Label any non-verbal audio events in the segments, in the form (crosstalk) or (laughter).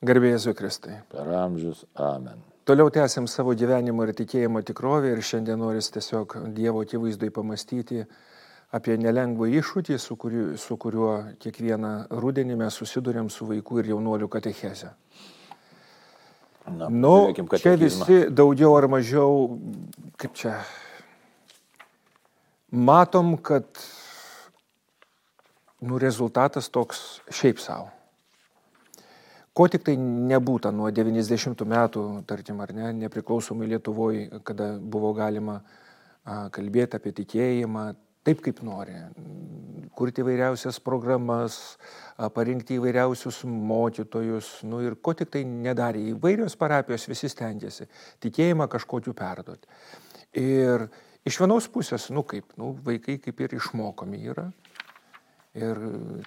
Garbėjai Kristai. Per amžius. Amen. Toliau tęsiam savo gyvenimo ir tikėjimo tikrovę ir šiandien noris tiesiog Dievo akivaizdai pamastyti apie nelengvą iššūkį, su, kuriu, su kuriuo kiekvieną rudenį mes susidurėm su vaikų ir jaunuolių katecheze. Na, Nu, čia visi daugiau ar mažiau, kaip čia, matom, kad nu, rezultatas toks šiaip savo. Ko tik tai nebūta nuo 90 metų, tarkim, ar ne, nepriklausomai Lietuvoje, kada buvo galima kalbėti apie tikėjimą taip, kaip nori. Kurti įvairiausias programas, parinkti įvairiausius mokytojus, nu ir ko tik tai nedarė. Įvairios parapijos visi stengiasi tikėjimą kažkokiu perduoti. Ir iš vienos pusės, nu kaip, nu, vaikai kaip ir išmokomi yra. Ir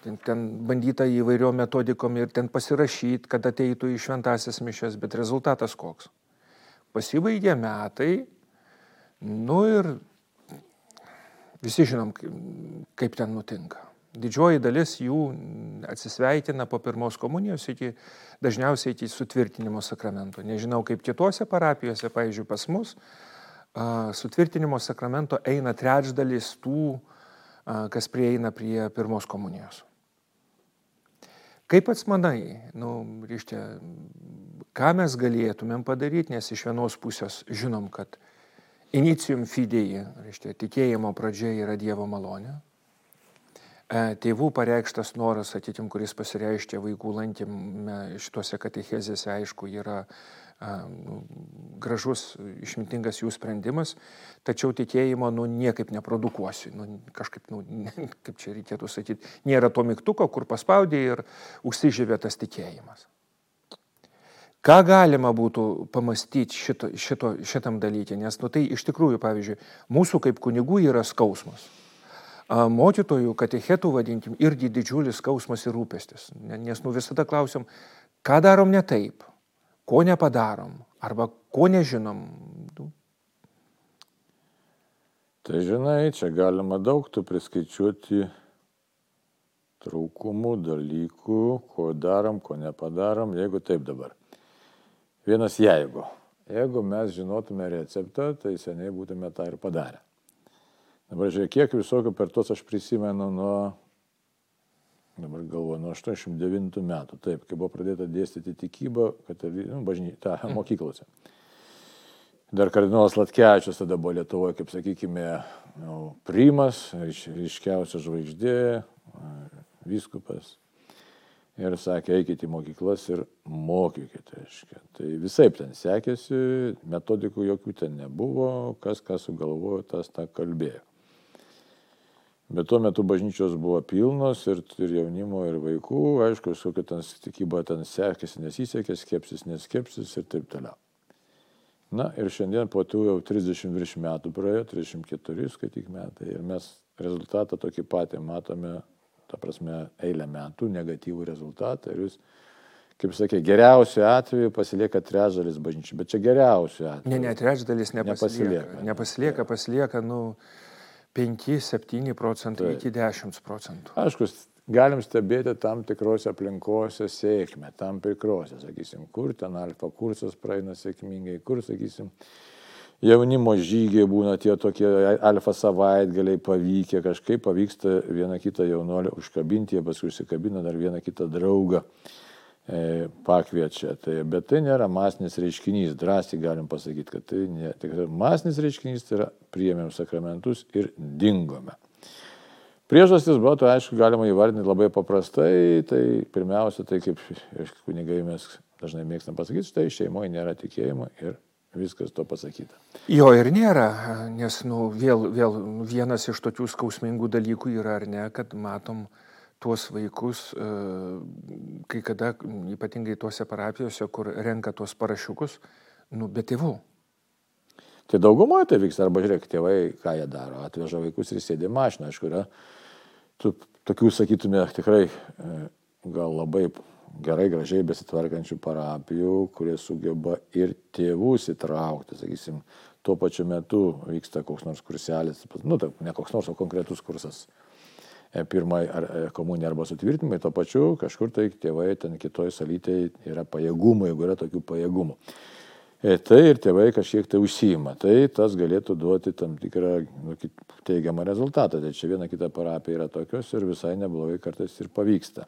ten, ten bandyta įvairiom metodikom ir ten pasirašyti, kad ateitų į šventasias mišes, bet rezultatas koks? Pasibaigė metai, nu ir visi žinom, kaip- ten nutinka. Didžioji dalis jų atsisveikina po pirmos komunijos iki dažniausiai iki sutvirtinimo sakramento. Nežinau, kaip kitose parapijose, pavyzdžiui, pas mus, sutvirtinimo sakramento eina trečdalis tų, a, kas prieina prie pirmos komunijos. Kaip pats manai, nu, reiškia, ką mes galėtumėm padaryti, nes iš vienos pusės žinom, kad inicium fidei, reiškia, tikėjimo pradžia yra Dievo malonė. E, Tėvų pareikštas noras, atitim, kuris pasireiškia vaikų lankymė šituose katechezėse, aišku, yra nu, gražus, išmintingas jų sprendimas, tačiau tikėjimo nu, niekaip neprodukuosiu. Nu, kažkaip, nu, ne- kaip čia reikėtų sakyti, nėra to mygtuko, kur paspaudė ir užsižyvė tas tikėjimas. Ką galima būtų pamastyti šito, šito, šitam dalykė, nes nu, tai iš tikrųjų, pavyzdžiui, mūsų kaip kunigų yra skausmas. Mokytojų, katechetų, vadinkim, irgi didžiulis skausmas ir rūpestis. Ne- Nes nu visada klausim, ką darom ne taip, ko nepadarom, arba ko nežinom. Tai žinai, čia galima daug tų priskaičiuoti trūkumų, dalykų, ko darom, ko nepadarom, jeigu taip dabar. Vienas jeigu. Jeigu mes žinotume receptą, tai seniai būtume tą ir padarę. Dabar žiūrėk, kiek visokių per tos aš prisimenu nuo, dabar galvoju, nuo 89 metų, taip, kai buvo pradėta dėstyti tikybą, kad nu, bažny, ta, (laughs) mokyklose. Dar kardinolas Latkevičius tada buvo Lietuvoje, kaip sakykime, nu, primas, ryš- ryškiausia žvaigždė, viskupas. Ir sakė, eikite į mokyklas ir mokykite. Reiškia. Tai visai ten sekėsi, metodikų jokių ten nebuvo, kas ką sugalvojo, tas tą kalbėjo. Bet tuo metu bažnyčios buvo pilnos ir, ir jaunimo, ir vaikų, aišku, kokia ten tikyba ten sekėsi, nesisekė, skepsis, neskepsis ir taip toliau. Na ir šiandien po tų jau 30 virš metų praėjo, 34 skaityk metai ir mes rezultatą tokį patį matome, ta prasme, eilę metų, negatyvų rezultatą ir jūs, kaip sakė, geriausiu atveju pasilieka trečdalis bažnyčių, bet čia geriausiu atveju. ne, ne, trečdalis nepasilieka. Nepasilieka, Nepasilieka, ne. nepasilieka pasilieka, nu, 5-7 procentai Taip. iki 10 procentų. Aišku, galim stebėti tam tikrose aplinkose sėkmę, tam tikrose, sakysim, kur ten alfa kursas praeina sėkmingai, kur, sakysim, jaunimo žygiai būna tie tokie alfa savaitgaliai pavykę, kažkaip pavyksta vieną kitą jaunuolį užkabinti, jie paskui užsikabina dar vieną kitą draugą. E, pakviečia. Tai, bet tai nėra masinis reiškinys, drąsiai galim pasakyti, kad tai ne, tik masinis reiškinys tai yra priėmėm sakramentus ir dingome. Priežastis buvo, tai aišku, galima įvardinti labai paprastai. Tai pirmiausia, tai kaip kunigai mes dažnai mėgstam pasakyti, štai šeimoje nėra tikėjimo ir viskas to pasakyta. Jo ir nėra, nes nu, vėl, vėl vienas iš tokių skausmingų dalykų yra, ar ne, kad matom tuos vaikus, e, kai kada, ypatingai tuose parapijose, kur renka tuos parašiukus, nu, be tėvų. Tai daugumoje tai vyksta, arba žiūrėk, tėvai, ką jie daro, atveža vaikus ir sėdė mašiną, aišku, yra tų, tokių, sakytume, tikrai e, gal labai gerai, gražiai besitvarkančių parapijų, kurie sugeba ir tėvus įtraukti, sakysim, tuo pačiu metu vyksta koks nors kurselis, nu, tai ne koks nors, o konkretus kursas pirmai ar, e, komunijai arba sutvirtinimai, to pačiu kažkur tai tėvai ten kitoj salytėje yra pajėgumų, jeigu yra tokių pajėgumų. E, tai ir tėvai kažkiek tai užsijima. Tai tas galėtų duoti tam tikrą nu, teigiamą rezultatą. Tai čia viena kita parapija yra tokios ir visai neblogai kartais ir pavyksta.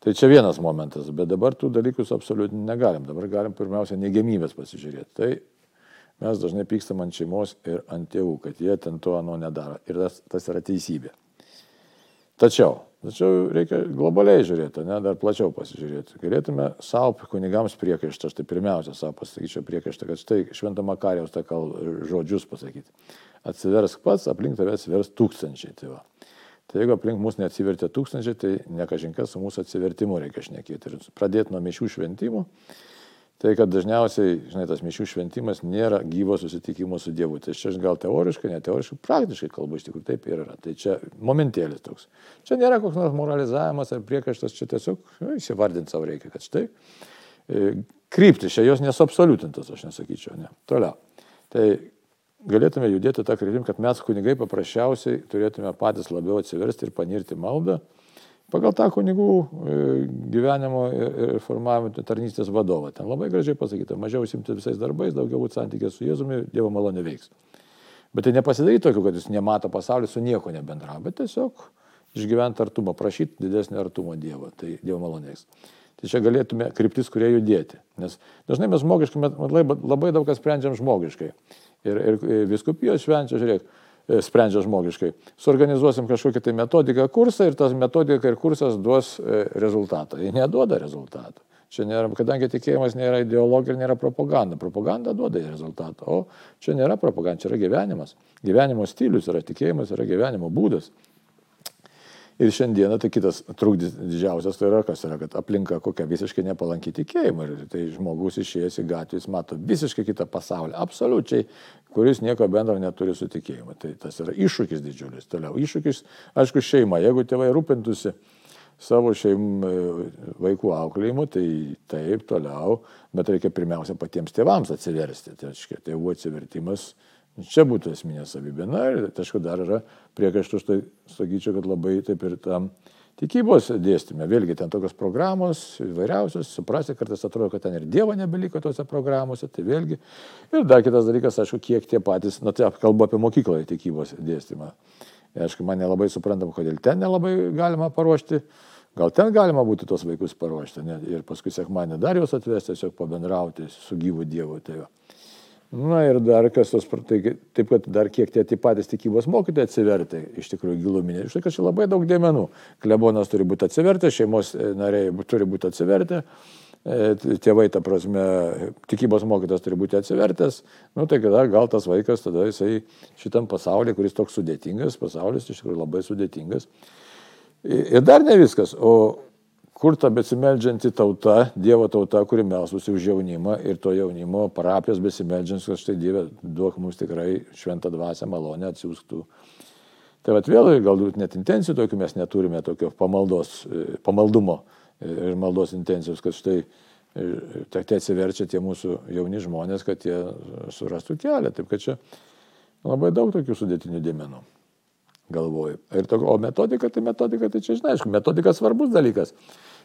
Tai čia vienas momentas, bet dabar tų dalykus absoliučiai negalim. Dabar galim pirmiausia neigiamybės pasižiūrėti. Tai mes dažnai pykstam ant šeimos ir ant tėvų, kad jie ten to ano nedaro. Ir tas, tas yra teisybė. Tačiau, tačiau reikia globaliai žiūrėti, ne, dar plačiau pasižiūrėti. Galėtume savo kunigams priekaištą, štai pirmiausia savo pasakyčiau priekaištą, kad štai šventą Makarijos tą kal žodžius pasakyti. Atsiversk pats, aplink tave atsivers tūkstančiai. Tai va. Tai jeigu aplink mus neatsivertė tūkstančiai, tai nekažinkas su mūsų atsivertimu reikia šnekėti. Ir pradėti nuo mišių šventimų. Tai kad dažniausiai, žinai, tas mišių šventimas nėra gyvo susitikimo su Dievu. Tai čia gal teoriškai, ne teoriškai, praktiškai kalbu iš tikrųjų taip ir yra. Tai čia momentėlis toks. Čia nėra koks nors moralizavimas ar priekaištas, čia tiesiog nu, įsivardinti savo reikia, kad štai e, kryptis, čia jos nesuabsoliutintas, aš nesakyčiau, ne. Toliau. Tai galėtume judėti tą kryptim, kad mes kunigai paprasčiausiai turėtume patys labiau atsiversti ir panirti maldą pagal tą kunigų e, gyvenimo ir formavimo tarnystės vadovą. Ten labai gražiai pasakyta, mažiau simti visais darbais, daugiau būti santykė su Jėzumi, Dievo malonė veiks. Bet tai nepasidaryti tokiu, kad jis nemato pasaulį, su nieko nebendravo, bet tiesiog išgyventi artumą, prašyti didesnio artumo Dievo, tai Dievo malonė veiks. Tai čia galėtume kryptis, kurie judėti. Nes dažnai mes žmogiškai, labai, daug kas sprendžiam žmogiškai ir, ir viskupijos švenčia, žiūrėk, sprendžia žmogiškai. Suorganizuosim kažkokią tai metodiką kursą ir tas metodika ir kursas duos e, rezultatą. Jie neduoda rezultatų. Čia nėra, kadangi tikėjimas nėra ideologija nėra propaganda. Propaganda duoda rezultatą, o čia nėra propaganda, čia yra gyvenimas. Gyvenimo stilius yra tikėjimas, yra gyvenimo būdas. Ir šiandieną tai kitas trukdis didžiausias tai yra, kas yra, kad aplinka kokia visiškai nepalanki tikėjimui. Ir tai žmogus išėjęs į gatvę, jis mato visiškai kitą pasaulį, absoliučiai, kuris nieko bendro neturi su tikėjimu. Tai tas yra iššūkis didžiulis. Toliau iššūkis, aišku, šeima. Jeigu tėvai rūpintųsi savo šeim vaikų auklėjimu, tai taip, toliau, bet reikia pirmiausia patiems tėvams atsiversti. Tai reiškia, tėvų atsivertimas Čia būtų esminė savybė. Na ir aišku, dar yra priekaištų, tai sakyčiau, kad labai taip ir tam tikybos dėstymė. Vėlgi ten tokios programos įvairiausios, suprasti, kartais atrodo, kad ten ir Dievo nebeliko tose programuose, tai vėlgi. Ir dar kitas dalykas, aišku, kiek tie patys, na tai kalbu apie mokykloje tikybos dėstymą. Aišku, man nelabai suprantama, kodėl ten nelabai galima paruošti. Gal ten galima būtų tos vaikus paruošti ne? ir paskui sekmanį dar juos atvesti, tiesiog pabendrauti su gyvu Dievu. Tai va. Na ir dar kas tos, tai, taip kad dar kiek tie patys tikybos mokytojai atsivertė, iš tikrųjų giluminė. Iš tikrųjų, labai daug dėmenų. Klebonas turi būti atsivertę, šeimos e, nariai turi būti atsivertę, e, tėvai, ta prasme, tikybos mokytas turi būti atsivertęs. Nu tai tada gal tas vaikas, tada jisai šitam pasaulyje, kuris toks sudėtingas, pasaulis iš tikrųjų labai sudėtingas. Ir dar ne viskas, o kur ta besimeldžianti tauta, Dievo tauta, kuri melsusi už jaunimą ir to jaunimo parapijos besimeldžiantis, kad štai Dieve duok mums tikrai šventą dvasę malonę atsiųstų. Tai vad vėl, galbūt net intencijų tokių mes neturime, tokio pamaldos, e, pamaldumo ir maldos intencijos, kad štai e, tai atsiverčia tie mūsų jauni žmonės, kad jie surastų kelią. Taip kad čia labai daug tokių sudėtinių dėmenų galvoju. Ir to, o metodika, tai metodika, tai čia žinai, aišku, metodika svarbus dalykas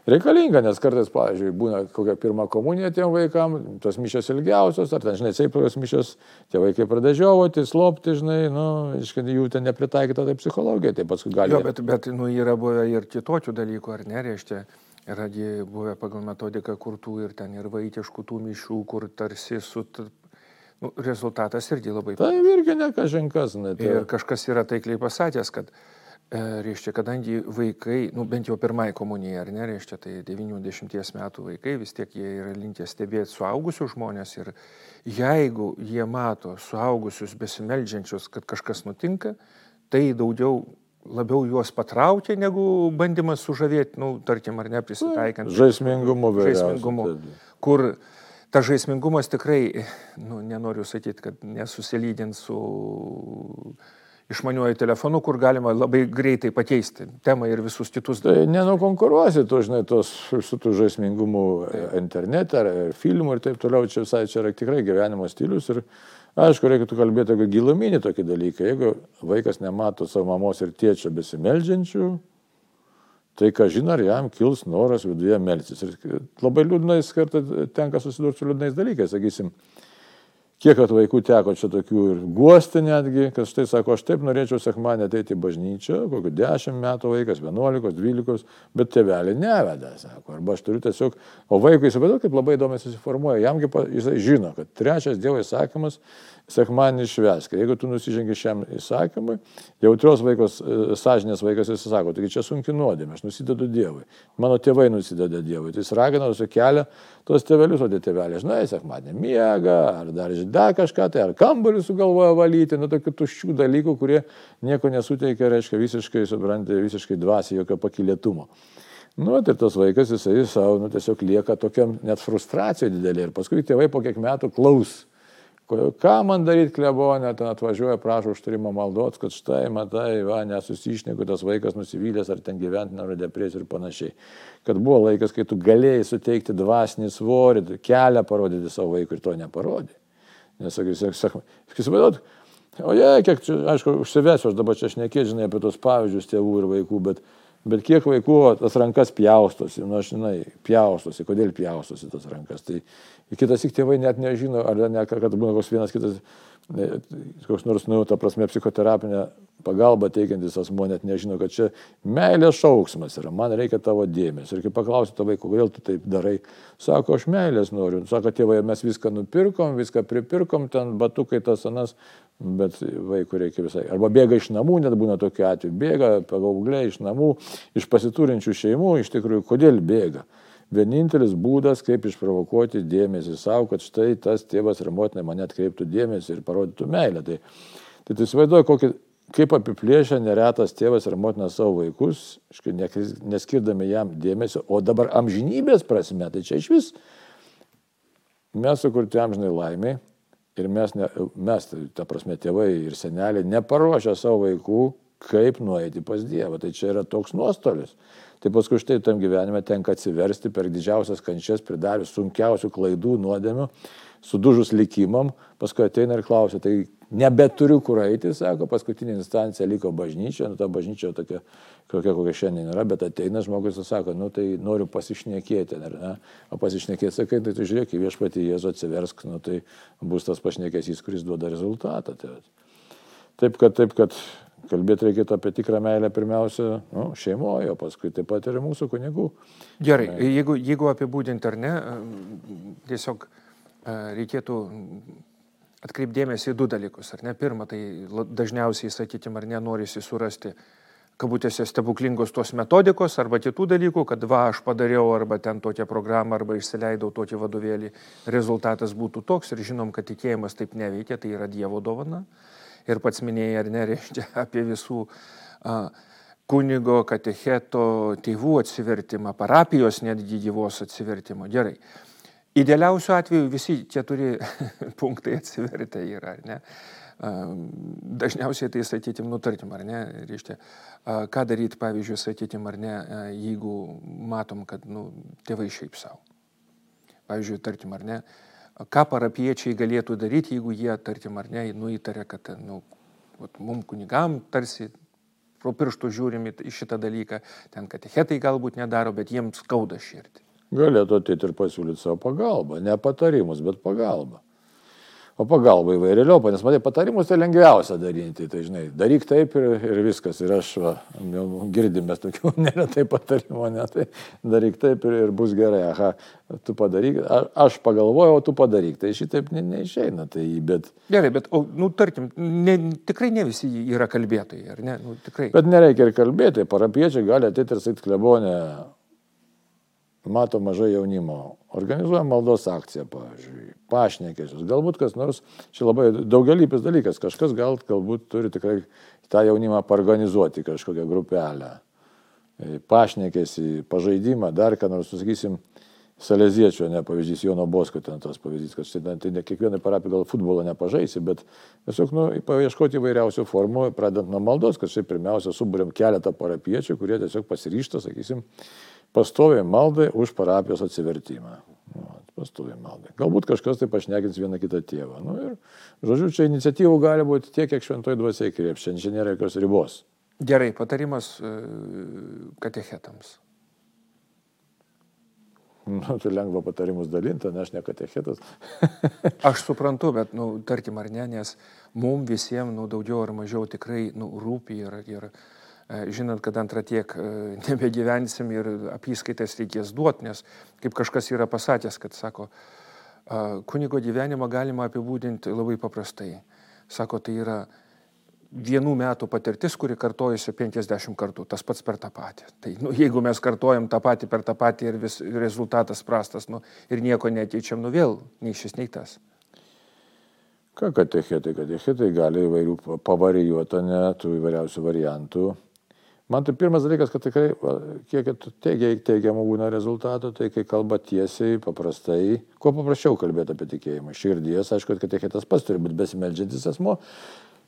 reikalinga, nes kartais, pavyzdžiui, būna kokia pirma komunija tiem vaikam, tos mišios ilgiausios, ar ten, žinai, taip, tos mišios, tie vaikai pradeda žiovoti, slopti, žinai, nu, iškai jų ten nepritaikyta tai psichologija, tai paskui gali. Jo, bet, bet, nu, yra buvę ir kitokių dalykų, ar ne, reiškia. Yra buvę pagal metodiką kurtų ir ten ir vaitiškų tų mišių, kur tarsi su rezultatas irgi labai. Tai irgi ne kažinkas. Ne, tai... Ir kažkas yra taikliai pasakęs, kad E, reiškia, kadangi vaikai, nu, bent jau pirmai komunijai, ar ne, reiškia, tai 90 metų vaikai, vis tiek jie yra linkę stebėti suaugusius žmonės ir jeigu jie mato suaugusius besimeldžiančius, kad kažkas nutinka, tai daugiau labiau juos patraukia, negu bandymas sužavėti, nu, tarkim, ar ne, prisitaikant. Žaismingumu, žaismingumu. Kur tas žaismingumas tikrai, nu, nenoriu sakyti, kad nesusilydint su išmaniuoju telefonu, kur galima labai greitai pakeisti temą ir visus kitus. Tai nenukonkuruosi, tu žinai, tos, su tų žaismingumų internete ar, ar filmų ir taip toliau, čia visai čia yra tikrai gyvenimo stilius ir aišku, reikėtų kalbėti apie giluminį tokį dalyką. Jeigu vaikas nemato savo mamos ir tėčio besimeldžiančių, tai ką žino, ar jam kils noras viduje melsis. Ir labai liūdnais kartais tenka susidurti su liūdnais dalykais, sakysim, Kiek at vaikų teko čia tokių ir guosti netgi, kad štai sako, aš taip norėčiau sekmanį ateiti į bažnyčią, kokiu 10 metų vaikas, 11, 12, bet tėvelį neveda, sako. Arba aš turiu tiesiog, o vaikui įsivaizduoju, kaip labai įdomiai susiformuoja, jamgi jisai žino, kad trečias Dievo įsakymas sekmanį išvesk. Jeigu tu nusižengi šiam įsakymui, jautrios vaikos, e, sąžinės vaikas jis sako, taigi čia sunki nuodėmė, aš nusidedu Dievui. Mano tėvai nusideda Dievui. Tai jis ragina, su kelia tuos tėvelius, o tie tėveliai, žinai, sekmanį miega, ar dar, dar kažką, tai ar kambarį sugalvoja valyti, nu tokių tuščių dalykų, kurie nieko nesuteikia, reiškia visiškai, suprantate, visiškai dvasiai jokio pakilėtumo. Nu, tai tas vaikas, jisai savo, nu, tiesiog lieka tokiam net frustracijoje didelė. Ir paskui tėvai po kiek metų klaus Ką man daryti klebonė, ten atvažiuoja, prašo užtarimo maldots, kad štai, matai, va, nesusišneku, tas vaikas nusivylęs ar ten gyventi nori depresijų ir panašiai. Kad buvo laikas, kai tu galėjai suteikti dvasinį svorį, kelią parodyti savo vaikui ir to neparodė. Nes, sakysim, sakysim, o jie, kiek, čia, aišku, užsivesiu, aš dabar čia šnekėčiau, žinai, apie tos pavyzdžius tėvų ir vaikų, bet Bet kiek vaikų tas rankas pjaustosi, nu aš žinai, pjaustosi, kodėl pjaustosi tas rankas. Tai kitas tik tėvai net nežino, ar ne, kad būna koks vienas kitas, koks nors, nu, ta prasme, psichoterapinė pagalba teikiantis asmo net nežino, kad čia meilės šauksmas yra, man reikia tavo dėmesio. Ir kai paklausiu to vaiko, kodėl tu taip darai, sako, aš meilės noriu. Sako, tėvai, mes viską nupirkom, viską pripirkom, ten batukai tas anas, bet vaikų reikia visai. Arba bėga iš namų, net būna tokiu atveju, bėga pagaugliai iš namų, iš pasiturinčių šeimų, iš tikrųjų, kodėl bėga. Vienintelis būdas, kaip išprovokuoti dėmesį savo, kad štai tas tėvas ir motina mane atkreiptų dėmesį ir parodytų meilę. Tai, tai tu įsivaizduoji, kokį, kaip apiplėšia neretas tėvas ir motina savo vaikus, neskirdami jam dėmesio, o dabar amžinybės prasme, tai čia iš vis mes sukurti amžinai laimiai Ir mes, ne, mes, ta prasme, tėvai ir seneliai neparuošia savo vaikų, kaip nueiti pas Dievą. Tai čia yra toks nuostolis. Tai paskui štai tam gyvenime tenka atsiversti per didžiausias kančias, pridarius sunkiausių klaidų, nuodėmių, sudužus likimam, paskui ateina ir klausia, tai nebeturiu kur eiti, sako, paskutinė instancija liko bažnyčia, nu ta bažnyčia tokia, kokia kokia šiandien yra, bet ateina žmogus ir sako, nu tai noriu pasišnekėti, ar ne? O pasišnekėti, sakai, tai tu žiūrėk, viešpatį Jėzų atsiversk, nu tai bus tas pašnekėsys, kuris duoda rezultatą. Tai taip, kad, taip, kad kalbėti reikėtų apie tikrą meilę pirmiausia nu, šeimoje, o paskui taip pat ir mūsų kunigų. Gerai, jeigu, jeigu apibūdinti ar ne, tiesiog reikėtų atkreipdėmėsi į du dalykus. Ar ne? Pirma, tai dažniausiai, sakykime, ar nenorisi surasti kabutėse stebuklingos tos metodikos arba kitų dalykų, kad va aš padariau arba ten tokią programą arba išsileidau tokį vadovėlį, rezultatas būtų toks ir žinom, kad tikėjimas taip neveikia, tai yra Dievo dovana. Ir pats minėjai, ar nereiškia (laughs) apie visų a, kunigo, katecheto, tėvų atsivertimą, parapijos netgi gyvos atsivertimą. Gerai. Idealiausiu atveju visi keturi (laughs) punktai atsivertę yra, ne? Dažniausiai tai, sakytim, nutartim, ar ne, reiškia, ką daryti, pavyzdžiui, sakytim, ar ne, jeigu matom, kad, nu, tėvai šiaip savo. Pavyzdžiui, tarkim, ar ne, ką parapiečiai galėtų daryti, jeigu jie, tarkim, ar ne, nu, įtarė, kad, nu, mums kunigam tarsi pro pirštų žiūrim į šitą dalyką, ten katechetai galbūt nedaro, bet jiems skauda širdį galėtų ateiti ir pasiūlyti savo pagalbą. Ne patarimus, bet pagalbą. O pagalba įvairėliau, nes matai, patarimus tai lengviausia daryti. Tai žinai, daryk taip ir, ir viskas. Ir aš va, girdime tokių (laughs) neretai patarimų, ne, tai daryk taip ir, ir bus gerai. Aha, tu padaryk, a, aš pagalvojau, tu padaryk. Tai šitaip ne, neišeina. Tai, bet... Gerai, bet, o, nu, tarkim, ne, tikrai ne visi yra kalbėtojai, ar ne? Nu, tikrai. Bet nereikia ir kalbėti. Parapiečiai gali ateiti ir sakyti klebonę mato mažai jaunimo, organizuojam maldos akciją, pavyzdžiui, pašnekėsius, galbūt kas nors, čia labai daugelypis dalykas, kažkas gal, galbūt turi tikrai tą jaunimą organizuoti kažkokią grupelę, e, pašnekėsi, pažaidimą, dar ką nors, sakysim, Saleziečio, ne pavyzdys, Jono Bosko ten tas pavyzdys, kad štai tai ne kiekvienai parapijai gal futbolo nepažaisi, bet tiesiog nu, paieškoti įvairiausių formų, pradedant nuo maldos, kad štai pirmiausia subūrėm keletą parapiečių, kurie tiesiog pasiryšta, sakysim, pastoviai maldai už parapijos atsivertimą. Nu, pastoviai maldai. Galbūt kažkas tai pašnekins vieną kitą tėvą. Nu, ir, žodžiu, čia iniciatyvų gali būti tiek, kiek šventoji dvasiai krėps, čia nėra jokios ribos. Gerai, patarimas e, katechetams. Nu, tai lengva patarimus dalinti, ne aš ne katechetas. (laughs) aš suprantu, bet, nu, tarkim, ar ne, nes mums visiems, nu, daugiau ar mažiau tikrai, nu, rūpi ir, ir žinant, kad antrą tiek e, (laughs) nebegyvensim ir apyskaitas reikės duoti, nes kaip kažkas yra pasakęs, kad sako, kunigo gyvenimą galima apibūdinti labai paprastai. Sako, tai yra vienų metų patirtis, kuri kartojasi 50 kartų, tas pats per tą patį. Tai nu, jeigu mes kartojam tą patį per tą patį ir vis, rezultatas prastas, nu, ir nieko neteičiam, nu vėl nei šis, nei tas. Ką katechetai? Katechetai gali įvairių pavarijuoti, ne, tų įvairiausių variantų. Man tai pirmas dalykas, kad tikrai, kiek teigia, teigiamų būna rezultatų, tai kai kalba tiesiai, paprastai, kuo paprasčiau kalbėti apie tikėjimą. Širdies, aišku, kad katechetas pats turi būti besimeldžiantis asmo,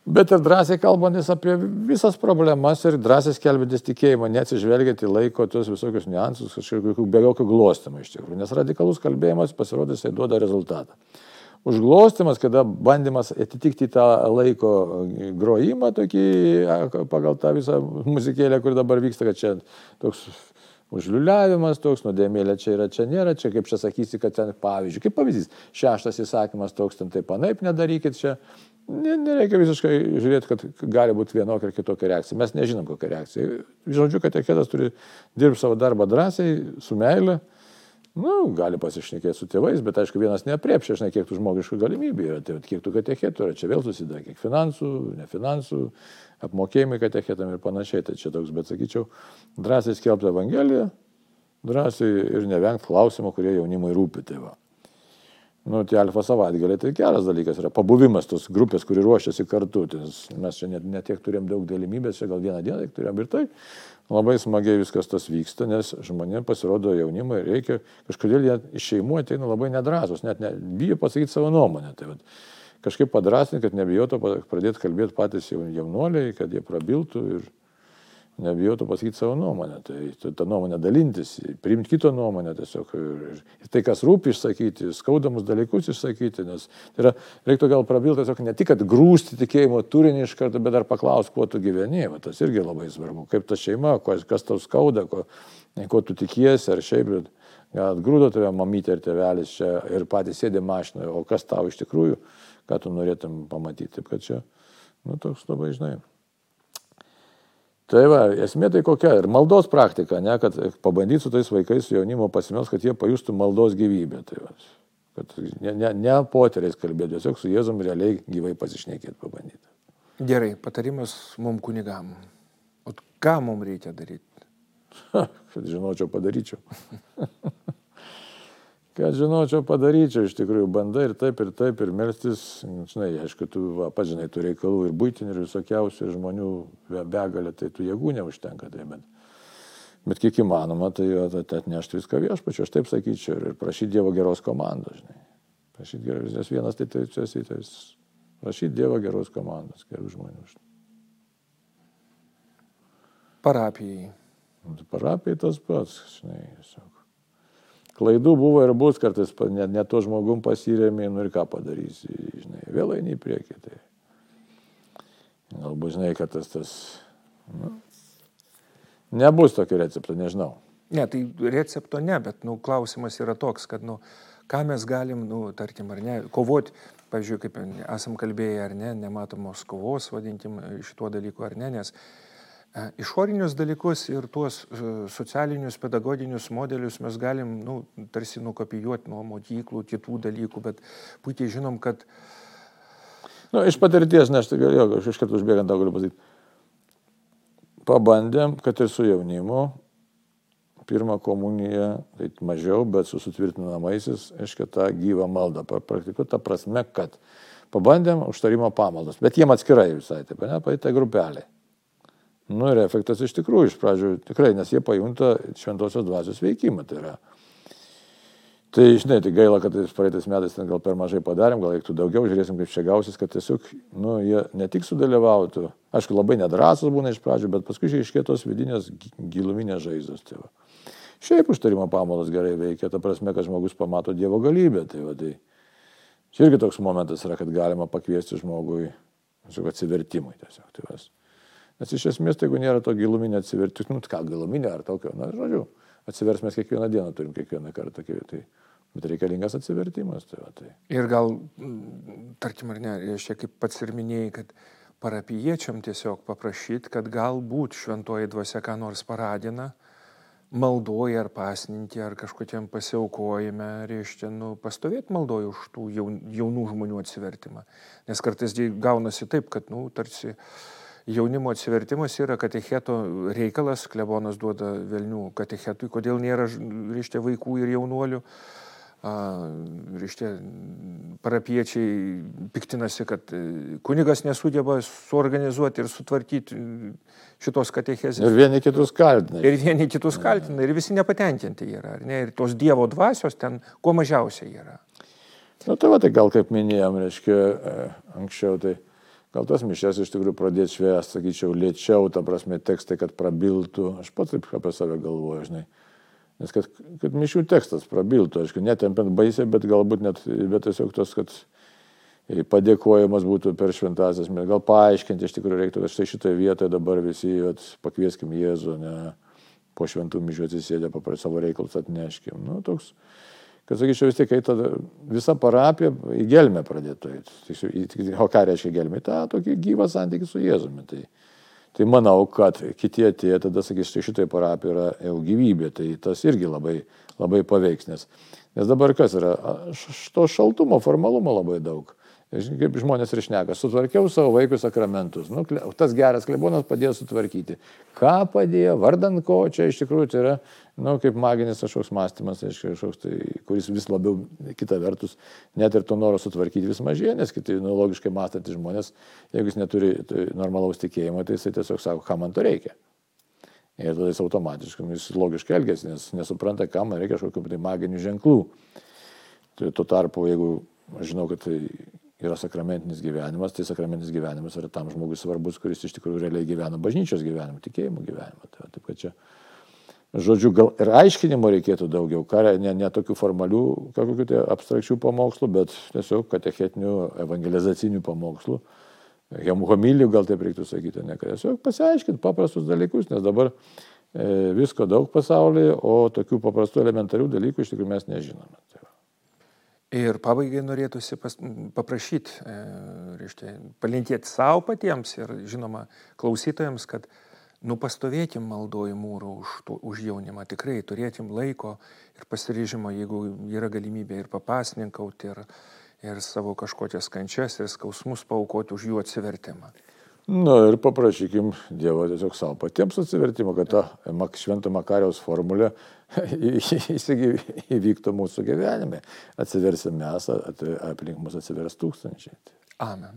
bet ir drąsiai kalbantis apie visas problemas ir drąsiai skelbintis tikėjimą, neatsižvelgiant į laiko tuos visokius niuansus, kažkokių be jokio glostimo iš tikrųjų. Nes radikalus kalbėjimas pasirodys, jisai duoda rezultatą. Užglostimas, kada bandymas atitikti tą laiko grojimą, tokį, pagal tą visą muzikėlę, kur dabar vyksta, kad čia toks užliuliavimas toks, nuodėmėlė čia yra, čia nėra, čia kaip čia sakysi, kad ten pavyzdžiui, kaip pavyzdys, šeštas įsakymas toks, ten taip panaip nedarykit čia, Nereikia visiškai žiūrėti, kad gali būti vienokia ar kitokia reakcija. Mes nežinom, kokia reakcija. Žodžiu, kad ekedas turi dirbti savo darbą drąsiai, su meile. Nu, gali pasišnekėti su tėvais, bet aišku, vienas neapriepšia, žinai, kiek tų žmogiškų galimybių yra, tai kiek tų katechetų yra, čia vėl susideda, kiek finansų, ne finansų, apmokėjimai katechetam ir panašiai, tai čia toks, bet sakyčiau, drąsiai skelbti Evangeliją, drąsiai ir nevengti klausimų, kurie jaunimui rūpi tėvą. Tai Nu, tie alfa savaitgaliai tai geras dalykas yra pabuvimas tos grupės, kuri ruošiasi kartu. Nes mes čia net, net tiek turėjom daug galimybės, čia gal vieną dieną tik turėjom ir tai. Labai smagiai viskas tas vyksta, nes žmonėms pasirodo jaunimai reikia, kažkodėl jie iš šeimų ateina labai nedrasus, net ne, bijo pasakyti savo nuomonę. Tai vat, kažkaip padrasinti, kad nebijotų pradėti kalbėti patys jaunuoliai, kad jie prabiltų ir nebijotų pasakyti savo nuomonę. Tai tą nuomonę dalintis, priimti kito nuomonę tiesiog. Ir, ir tai, kas rūpi išsakyti, skaudamus dalykus išsakyti, nes tai yra, reiktų gal prabilti tiesiog ne tik, kad grūsti tikėjimo turinį iš karto, bet dar paklausti, kuo tu gyveni. Va, tas irgi labai svarbu. Kaip ta šeima, kas tau skauda, ko, ko tu tikiesi ar šiaip. Bet, Gal atgrūdo tave mamytė ir tėvelis čia ir patys sėdė mašinoje, o kas tau iš tikrųjų, ką tu norėtum pamatyti. Taip kad čia, nu, toks labai, žinai, Tai va, esmė tai kokia ir maldos praktika, ne, kad pabandyti su tais vaikais, su jaunimo pasimels, kad jie pajustų maldos gyvybę. Tai va, kad ne, ne, ne poteriais kalbėti, tiesiog su Jėzum realiai gyvai pasišnekėti pabandyti. Gerai, patarimas mum kunigam. O ką mums reikia daryti? (laughs) kad žinočiau, padaryčiau. (laughs) kad žinočiau, padaryčiau, iš tikrųjų bandai ir taip, ir taip, ir melstis, žinai, aišku, tu, va, pažinai, tų reikalų ir būtinių, ir visokiausių, ir žmonių begalė, tai tų jėgų neužtenka, tai bet, bet kiek įmanoma, tai atnešti viską viešpačiu, aš taip sakyčiau, ir prašyti Dievo geros komandos, žinai. Prašyti geros, nes vienas tai tai čia esi, tai prašyti Dievo geros komandos, gerų žmonių. Žinai. Parapijai. Tai parapijai tas pats, žinai, klaidų buvo ir bus, kartais net ne to žmogum pasirėmė, nu ir ką padarysi, žinai, vėl eini į priekį. Tai. Galbūt žinai, kad tas, tas nu, nebus tokio recepto, nežinau. Ne, tai recepto ne, bet nu, klausimas yra toks, kad nu, ką mes galim, nu, tarkim, ar ne, kovoti, pavyzdžiui, kaip esam kalbėję, ar ne, nematomos kovos, vadinkim, šituo dalyku, ar ne, nes išorinius dalykus ir tuos e, socialinius, pedagoginius modelius mes galim, nu, tarsi nukopijuoti nuo mokyklų, kitų dalykų, bet puikiai žinom, kad... Nu, iš patirties, nes tai jo, aš iš karto užbėgant tą galiu pasakyti. Pabandėm, kad ir su jaunimu, pirmą komuniją, tai mažiau, bet su sutvirtinamaisiais, aiškiai, tą gyvą maldą praktikuoti, ta prasme, kad pabandėm užtarimo pamaldas, bet jiem atskirai visai, taip, ne, paėtė grupeliai. Nu ir efektas iš tikrųjų iš pradžių tikrai, nes jie pajunta šventosios dvasios veikimą. Tai yra. Tai, žinai, tai gaila, kad praeitais metais ten gal per mažai padarėm, gal reiktų daugiau, žiūrėsim, kaip čia gausis, kad tiesiog, nu, jie ne tik sudalyvautų, aišku, labai nedrasus būna iš pradžių, bet paskui iškėtos vidinės giluminės žaizdos. Tai va. Šiaip užtarimo pamaldas gerai veikia, ta prasme, kad žmogus pamato Dievo galybę. Tai, va, tai čia irgi toks momentas yra, kad galima pakviesti žmogui atsivertimui. Tiesiog, tai vas. Nes iš esmės, tai jeigu nėra to giluminio atsivertimo, nu, ką giluminio ar tokio, na, žodžiu, atsivers mes kiekvieną dieną turim, kiekvieną kartą. Tai, bet reikalingas atsivertimas. Tai, va, tai. Ir gal, tarkim, ar ne, aš čia kaip pats ir minėjai, kad parapiečiam tiesiog paprašyti, kad galbūt šventoji dvasia ką nors paradina, maldoje ar pasninti, ar kažkokiam pasiaukojime, reiškia, nu, pastovėti maldoje už tų jaunų žmonių atsivertimą. Nes kartais gaunasi taip, kad, nu, tarsi jaunimo atsivertimas yra katecheto reikalas, klebonas duoda velnių katechetui, kodėl nėra, reiškia, vaikų ir jaunuolių reiškia, parapiečiai piktinasi, kad e, kunigas nesugeba suorganizuoti ir sutvarkyti šitos katechezės. Ir vieni kitus kaltina. Ir vieni kitus kaltina. Ir visi nepatenkinti yra. Ne? Ir tos Dievo dvasios ten kuo mažiausiai yra. Na nu, tai va, tai gal kaip minėjom, reiškia, e, anksčiau tai gal tas mišės iš tikrųjų pradėti švęsti, sakyčiau, lėčiau, ta prasme, tekstai, kad prabiltų. Aš pats taip apie save galvoju, žinai Nes kad, kad mišių tekstas prabiltų, aišku, netempiant baisiai, bet galbūt net, bet tiesiog tos, kad padėkojimas būtų per šventasias, gal paaiškinti iš tikrųjų reiktų, kad štai šitoje vietoje dabar visi at, pakvieskim Jėzų, ne, po šventų mišių atsisėdę, paprastai savo reikalus atneškim. Nu, toks, kad sakyčiau vis tiek, kai tada visa parapija į gelmę pradėtų. O ką reiškia gelmė? Ta tokį gyvą santykį su Jėzumi. Tai, Tai manau, kad kiti atėję tada sakys, štai šitoje parapijoje yra jau gyvybė, tai tas irgi labai, labai paveiks. Nes, nes dabar kas yra? To šaltumo, formalumo labai daug. Kaip žmonės ir šneka, sutvarkiau savo vaikų sakramentus. Nu, tas geras klebonas padėjo sutvarkyti. Ką padėjo, vardan ko, čia iš tikrųjų tai yra, nu, kaip maginis kažkoks mąstymas, kažkoks, tai, kuris vis labiau, kita vertus, net ir to noro sutvarkyti vis mažėja, nes kiti, nu, logiškai mąstantys žmonės, jeigu jis neturi tai, normalaus tikėjimo, tai jisai tiesiog sako, kam man to reikia. Ir tada jis automatiškai, jis logiškai elgesi, nes nesupranta, kam man reikia kažkokių tai maginių ženklų. Tai tuo tarpu, jeigu žinau, kad tai yra sakramentinis gyvenimas, tai sakramentinis gyvenimas yra tam žmogui svarbus, kuris iš tikrųjų realiai gyvena bažnyčios gyvenimą, tikėjimo gyvenimą. Tai, taip kad čia, žodžiu, gal ir aiškinimo reikėtų daugiau, ne, ne tokių formalių, kažkokių tai abstrakčių pamokslų, bet tiesiog katechetinių, evangelizacinių pamokslų. Homilijų gal taip reiktų sakyti, ne, kad tiesiog pasiaiškinti paprastus dalykus, nes dabar e, visko daug pasaulyje, o tokių paprastų elementarių dalykų iš tikrųjų mes nežinome. Tai. Ir pabaigai norėtųsi pas, paprašyti, e, reiškia, palinkėti savo patiems ir, žinoma, klausytojams, kad nupastovėkim maldojų mūrų už, to, už jaunimą, tikrai turėtim laiko ir pasiryžimo, jeigu yra galimybė ir papasninkauti, ir, ir savo kažkokias kančias ir skausmus paukoti už jų atsivertimą. Na ir paprašykim Dievo tiesiog savo patiems atsivertimo, kad ta švento Makariaus formulė (laughs) įvyktų mūsų gyvenime. Atsiversim mes, aplink mus atsivers tūkstančiai. Amen.